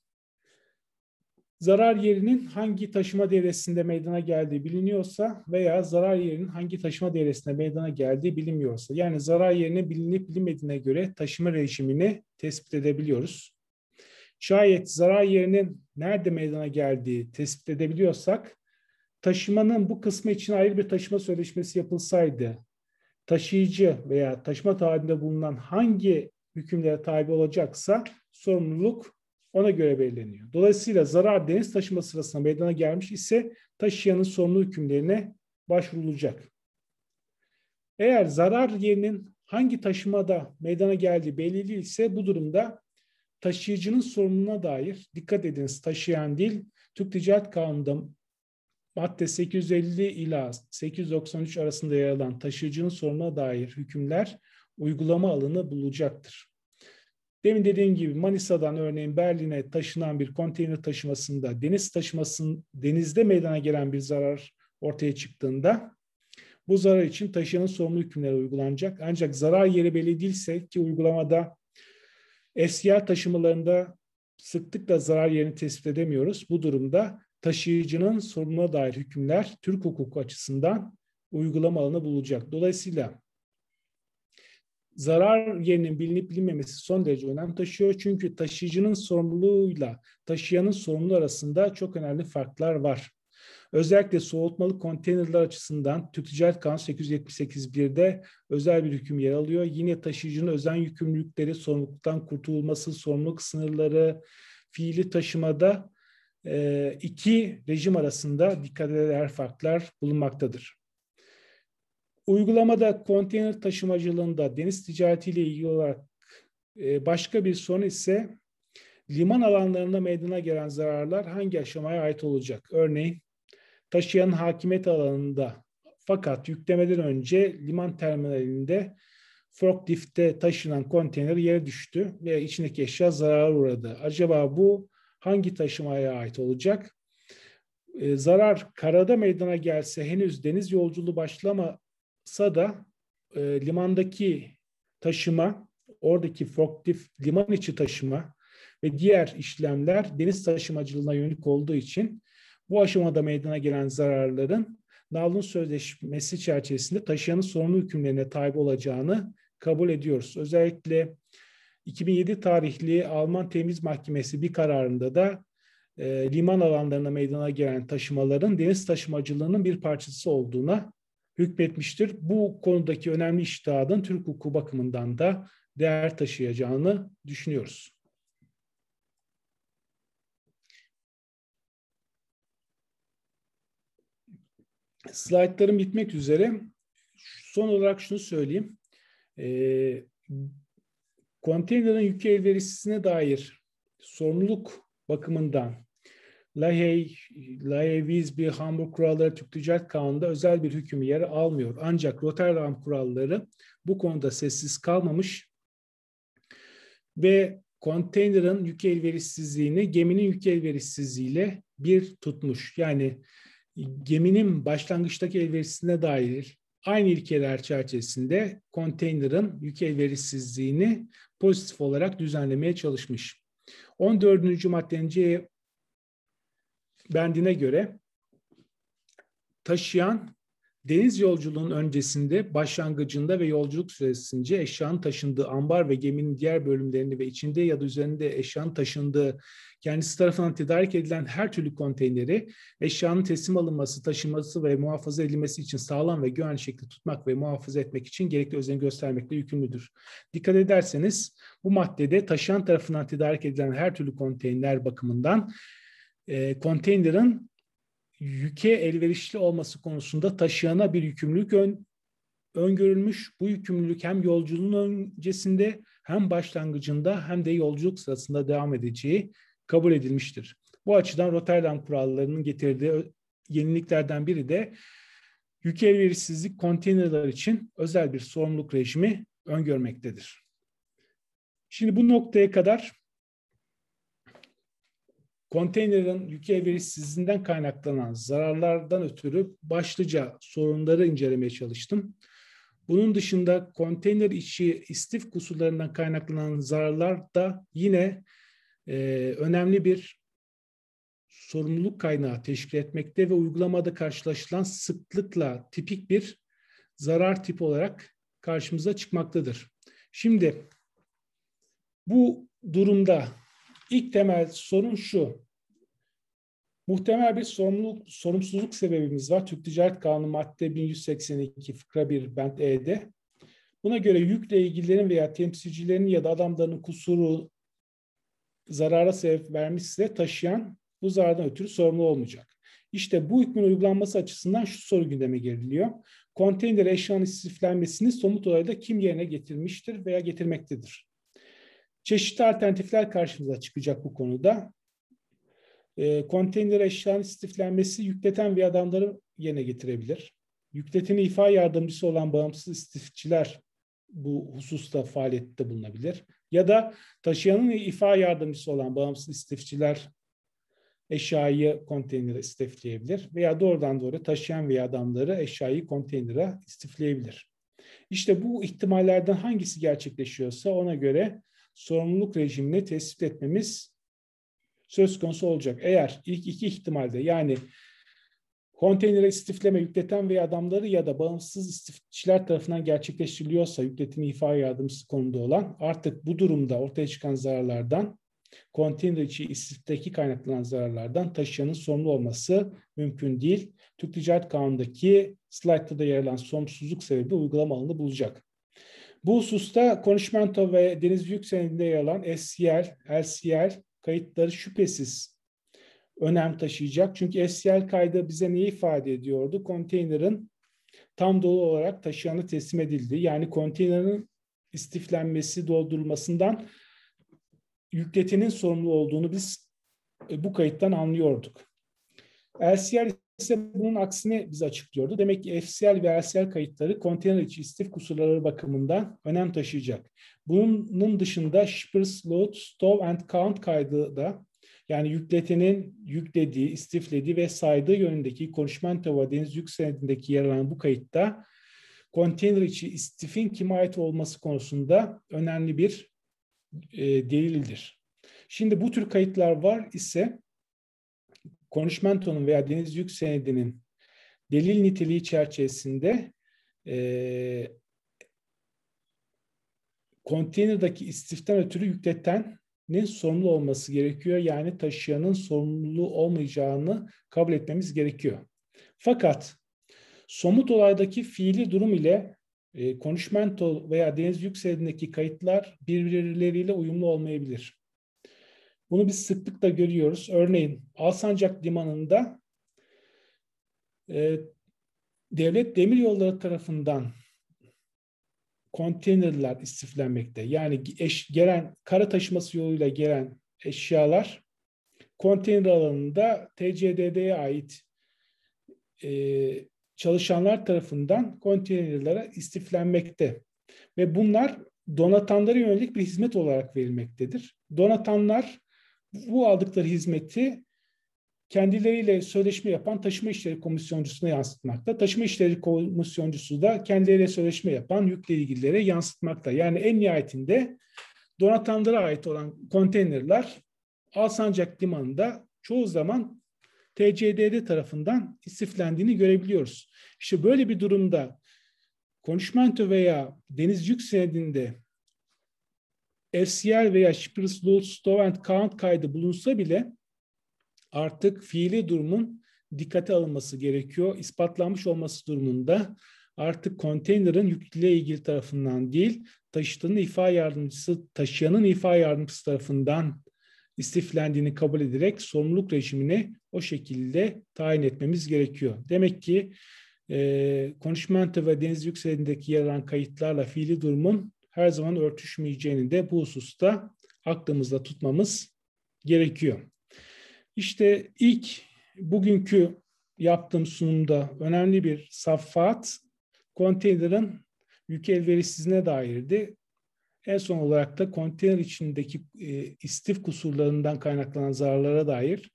zarar yerinin hangi taşıma devresinde meydana geldiği biliniyorsa veya zarar yerinin hangi taşıma devresinde meydana geldiği bilinmiyorsa yani zarar yerine bilinip bilinmediğine göre taşıma rejimini tespit edebiliyoruz. Şayet zarar yerinin nerede meydana geldiği tespit edebiliyorsak taşımanın bu kısmı için ayrı bir taşıma sözleşmesi yapılsaydı taşıyıcı veya taşıma taahhüdünde bulunan hangi hükümlere tabi olacaksa sorumluluk ona göre belirleniyor. Dolayısıyla zarar deniz taşıma sırasında meydana gelmiş ise taşıyanın sorumlu hükümlerine başvurulacak. Eğer zarar yerinin hangi taşımada meydana geldiği belli değilse bu durumda taşıyıcının sorumluluğuna dair dikkat ediniz taşıyan değil Türk Ticaret Kanunu'nda madde 850 ila 893 arasında yer alan taşıyıcının sorumluluğuna dair hükümler uygulama alanı bulacaktır. Demin dediğim gibi Manisa'dan örneğin Berlin'e taşınan bir konteyner taşımasında deniz taşımasının denizde meydana gelen bir zarar ortaya çıktığında bu zarar için taşıyanın sorumlu hükümleri uygulanacak. Ancak zarar yeri belli değilse ki uygulamada SCR taşımalarında sıklıkla zarar yerini tespit edemiyoruz. Bu durumda taşıyıcının sorumluluğuna dair hükümler Türk hukuku açısından uygulama alanı bulacak. Dolayısıyla zarar yerinin bilinip bilinmemesi son derece önem taşıyor. Çünkü taşıyıcının sorumluluğuyla taşıyanın sorumluluğu arasında çok önemli farklar var. Özellikle soğutmalı konteynerler açısından Türk Ticaret Kanunu 878.1'de özel bir hüküm yer alıyor. Yine taşıyıcının özel yükümlülükleri, sorumluluktan kurtulması, sorumluluk sınırları, fiili taşımada iki rejim arasında dikkat eder farklar bulunmaktadır. Uygulamada konteyner taşımacılığında deniz ticaretiyle ilgili olarak e, başka bir sorun ise liman alanlarında meydana gelen zararlar hangi aşamaya ait olacak? Örneğin taşıyanın hakimiyet alanında fakat yüklemeden önce liman terminalinde forkliftte taşınan konteyner yere düştü ve içindeki eşya zarar uğradı. Acaba bu hangi taşımaya ait olacak? Ee, zarar karada meydana gelse henüz deniz yolculuğu başlama da e, limandaki taşıma, oradaki forklift liman içi taşıma ve diğer işlemler deniz taşımacılığına yönelik olduğu için bu aşamada meydana gelen zararların Nalun Sözleşmesi çerçevesinde taşıyanın sorumlu hükümlerine tabi olacağını kabul ediyoruz. Özellikle 2007 tarihli Alman Temiz Mahkemesi bir kararında da e, liman alanlarına meydana gelen taşımaların deniz taşımacılığının bir parçası olduğuna hükmetmiştir. Bu konudaki önemli iştihadın Türk hukuku bakımından da değer taşıyacağını düşünüyoruz. Slaytlarım bitmek üzere. Son olarak şunu söyleyeyim. E, konteynerin yük elverişsizliğine dair sorumluluk bakımından Lahey, Lahey, Wisby, Hamburg kuralları Türk Ticaret Kanunu'nda özel bir hüküm yer almıyor. Ancak Rotterdam kuralları bu konuda sessiz kalmamış ve konteynerin yük elverişsizliğini geminin yük elverişsizliğiyle bir tutmuş. Yani geminin başlangıçtaki elverişsizliğine dair aynı ilkeler çerçevesinde konteynerin yük elverişsizliğini pozitif olarak düzenlemeye çalışmış. 14. maddenin C bendine göre taşıyan deniz yolculuğunun öncesinde, başlangıcında ve yolculuk süresince eşyanın taşındığı ambar ve geminin diğer bölümlerini ve içinde ya da üzerinde eşyanın taşındığı kendisi tarafından tedarik edilen her türlü konteyneri eşyanın teslim alınması, taşınması ve muhafaza edilmesi için sağlam ve güvenli şekilde tutmak ve muhafaza etmek için gerekli özen göstermekle yükümlüdür. Dikkat ederseniz bu maddede taşıyan tarafından tedarik edilen her türlü konteyner bakımından e, konteynerin yüke elverişli olması konusunda taşıyana bir yükümlülük ön, öngörülmüş. Bu yükümlülük hem yolculuğun öncesinde hem başlangıcında hem de yolculuk sırasında devam edeceği kabul edilmiştir. Bu açıdan Rotterdam kurallarının getirdiği yeniliklerden biri de yük elverişsizlik konteynerler için özel bir sorumluluk rejimi öngörmektedir. Şimdi bu noktaya kadar konteynerin yük elverişsizliğinden kaynaklanan zararlardan ötürü başlıca sorunları incelemeye çalıştım. Bunun dışında konteyner içi istif kusurlarından kaynaklanan zararlar da yine e, önemli bir sorumluluk kaynağı teşkil etmekte ve uygulamada karşılaşılan sıklıkla tipik bir zarar tipi olarak karşımıza çıkmaktadır. Şimdi bu durumda ilk temel sorun şu. Muhtemel bir sorumluluk, sorumsuzluk sebebimiz var. Türk Ticaret Kanunu madde 1182 fıkra 1 bent E'de. Buna göre yükle ilgililerin veya temsilcilerin ya da adamların kusuru zarara sebep vermişse taşıyan bu zarardan ötürü sorumlu olmayacak. İşte bu hükmün uygulanması açısından şu soru gündeme geliliyor. Konteyner eşyanın istiflenmesini somut olayda kim yerine getirmiştir veya getirmektedir? Çeşitli alternatifler karşımıza çıkacak bu konuda. E, konteyner eşyanın istiflenmesi yükleten bir adamları yerine getirebilir. Yükleteni ifa yardımcısı olan bağımsız istifçiler bu hususta faaliyette bulunabilir. Ya da taşıyanın ifa yardımcısı olan bağımsız istifçiler eşyayı konteynere istifleyebilir veya doğrudan doğru taşıyan veya adamları eşyayı konteynere istifleyebilir. İşte bu ihtimallerden hangisi gerçekleşiyorsa ona göre sorumluluk rejimini tespit etmemiz söz konusu olacak. Eğer ilk iki ihtimalde yani konteynere istifleme yükleten veya adamları ya da bağımsız istifçiler tarafından gerçekleştiriliyorsa yükletimi ifa yardımcısı konuda olan artık bu durumda ortaya çıkan zararlardan konteyner içi istifteki kaynaklanan zararlardan taşıyanın sorumlu olması mümkün değil. Türk Ticaret Kanunu'ndaki slaytta da yer alan sorumsuzluk sebebi uygulama alanı bulacak. Bu hususta konuşmento ve deniz yük senedinde yer alan SCL, LCL kayıtları şüphesiz önem taşıyacak. Çünkü SCL kaydı bize neyi ifade ediyordu? Konteynerin tam dolu olarak taşıyanı teslim edildi. Yani konteynerin istiflenmesi, doldurulmasından yükletinin sorumlu olduğunu biz e, bu kayıttan anlıyorduk. LCL ise bunun aksine bize açıklıyordu. Demek ki FCL ve LCL kayıtları konteyner içi istif kusurları bakımından önem taşıyacak. Bunun dışında Shippers Load, Stow and Count kaydı da yani yükletenin yüklediği, istiflediği ve saydığı yönündeki konuşmento ve deniz yük senedindeki yer alan bu kayıtta konteyner içi istifin kime ait olması konusunda önemli bir e, delildir. Şimdi bu tür kayıtlar var ise konuşmentonun veya deniz yük senedinin delil niteliği çerçevesinde e, konteynerdaki istiften ötürü yükletenin sorumlu olması gerekiyor. Yani taşıyanın sorumluluğu olmayacağını kabul etmemiz gerekiyor. Fakat somut olaydaki fiili durum ile e, konuşmento veya deniz yükselindeki kayıtlar birbirleriyle uyumlu olmayabilir. Bunu biz sıklıkla görüyoruz. Örneğin Alsancak Limanı'nda e, devlet demiryolları tarafından konteynerler istiflenmekte. Yani eş, gelen kara taşıması yoluyla gelen eşyalar konteyner alanında TCDD'ye ait e, çalışanlar tarafından konteynerlere istiflenmekte. Ve bunlar donatanlara yönelik bir hizmet olarak verilmektedir. Donatanlar bu aldıkları hizmeti kendileriyle sözleşme yapan taşıma işleri komisyoncusuna yansıtmakta. Taşıma işleri komisyoncusu da kendileriyle sözleşme yapan yükle ilgililere yansıtmakta. Yani en nihayetinde donatanlara ait olan konteynerler Alsancak Limanı'nda çoğu zaman TCDD tarafından istiflendiğini görebiliyoruz. İşte böyle bir durumda konuşmento veya deniz yük senedinde FCR veya Shippers Load Stow and Count kaydı bulunsa bile artık fiili durumun dikkate alınması gerekiyor. İspatlanmış olması durumunda artık konteynerin yükle ilgili tarafından değil, taşıtının ifa yardımcısı, taşıyanın ifa yardımcısı tarafından istiflendiğini kabul ederek sorumluluk rejimini o şekilde tayin etmemiz gerekiyor. Demek ki e, konuşmento ve deniz yükselindeki yer alan kayıtlarla fiili durumun her zaman örtüşmeyeceğini de bu hususta aklımızda tutmamız gerekiyor. İşte ilk bugünkü yaptığım sunumda önemli bir safhat konteynerin yük elverişsizliğine dairdi. En son olarak da konteyner içindeki e, istif kusurlarından kaynaklanan zararlara dair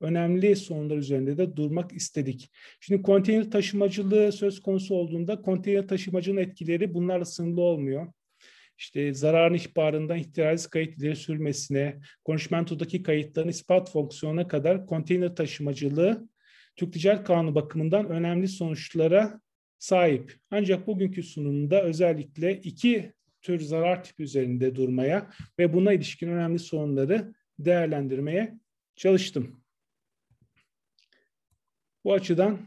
önemli sorunlar üzerinde de durmak istedik. Şimdi konteyner taşımacılığı söz konusu olduğunda konteyner taşımacının etkileri bunlarla sınırlı olmuyor işte zararın ihbarından ihtiraz kayıt ileri sürmesine, konuşmentodaki kayıtların ispat fonksiyonuna kadar konteyner taşımacılığı Türk Ticaret Kanunu bakımından önemli sonuçlara sahip. Ancak bugünkü sunumda özellikle iki tür zarar tipi üzerinde durmaya ve buna ilişkin önemli sorunları değerlendirmeye çalıştım. Bu açıdan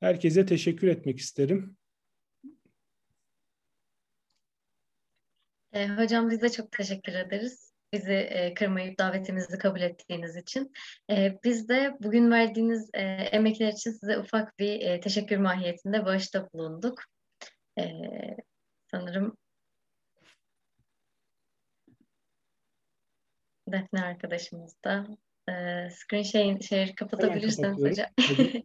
herkese teşekkür etmek isterim. E, hocam biz de çok teşekkür ederiz. Bizi e, kırmayıp davetimizi kabul ettiğiniz için. E, biz de bugün verdiğiniz e, emekler için size ufak bir e, teşekkür mahiyetinde bağışta bulunduk. E, sanırım Defne arkadaşımız da e, screen share, share kapatabilirsiniz hocam.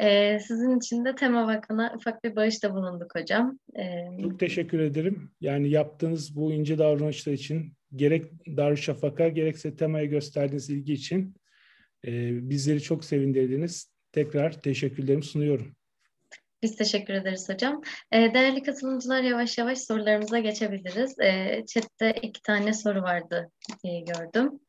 Ee, sizin için de Tema Vakfı'na ufak bir bağışta bulunduk hocam. Ee, Çok teşekkür ederim. Yani yaptığınız bu ince davranışlar için gerek Darüşşafaka gerekse Tema'ya gösterdiğiniz ilgi için e, bizleri çok sevindirdiniz. Tekrar teşekkürlerimi sunuyorum. Biz teşekkür ederiz hocam. E, değerli katılımcılar yavaş yavaş sorularımıza geçebiliriz. E, chatte iki tane soru vardı diye gördüm.